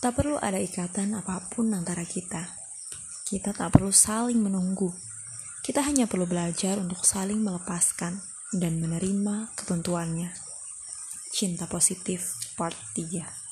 Tak perlu ada ikatan apa pun antara kita. Kita tak perlu saling menunggu. Kita hanya perlu belajar untuk saling melepaskan dan menerima ketentuannya. Cinta Positif Part 3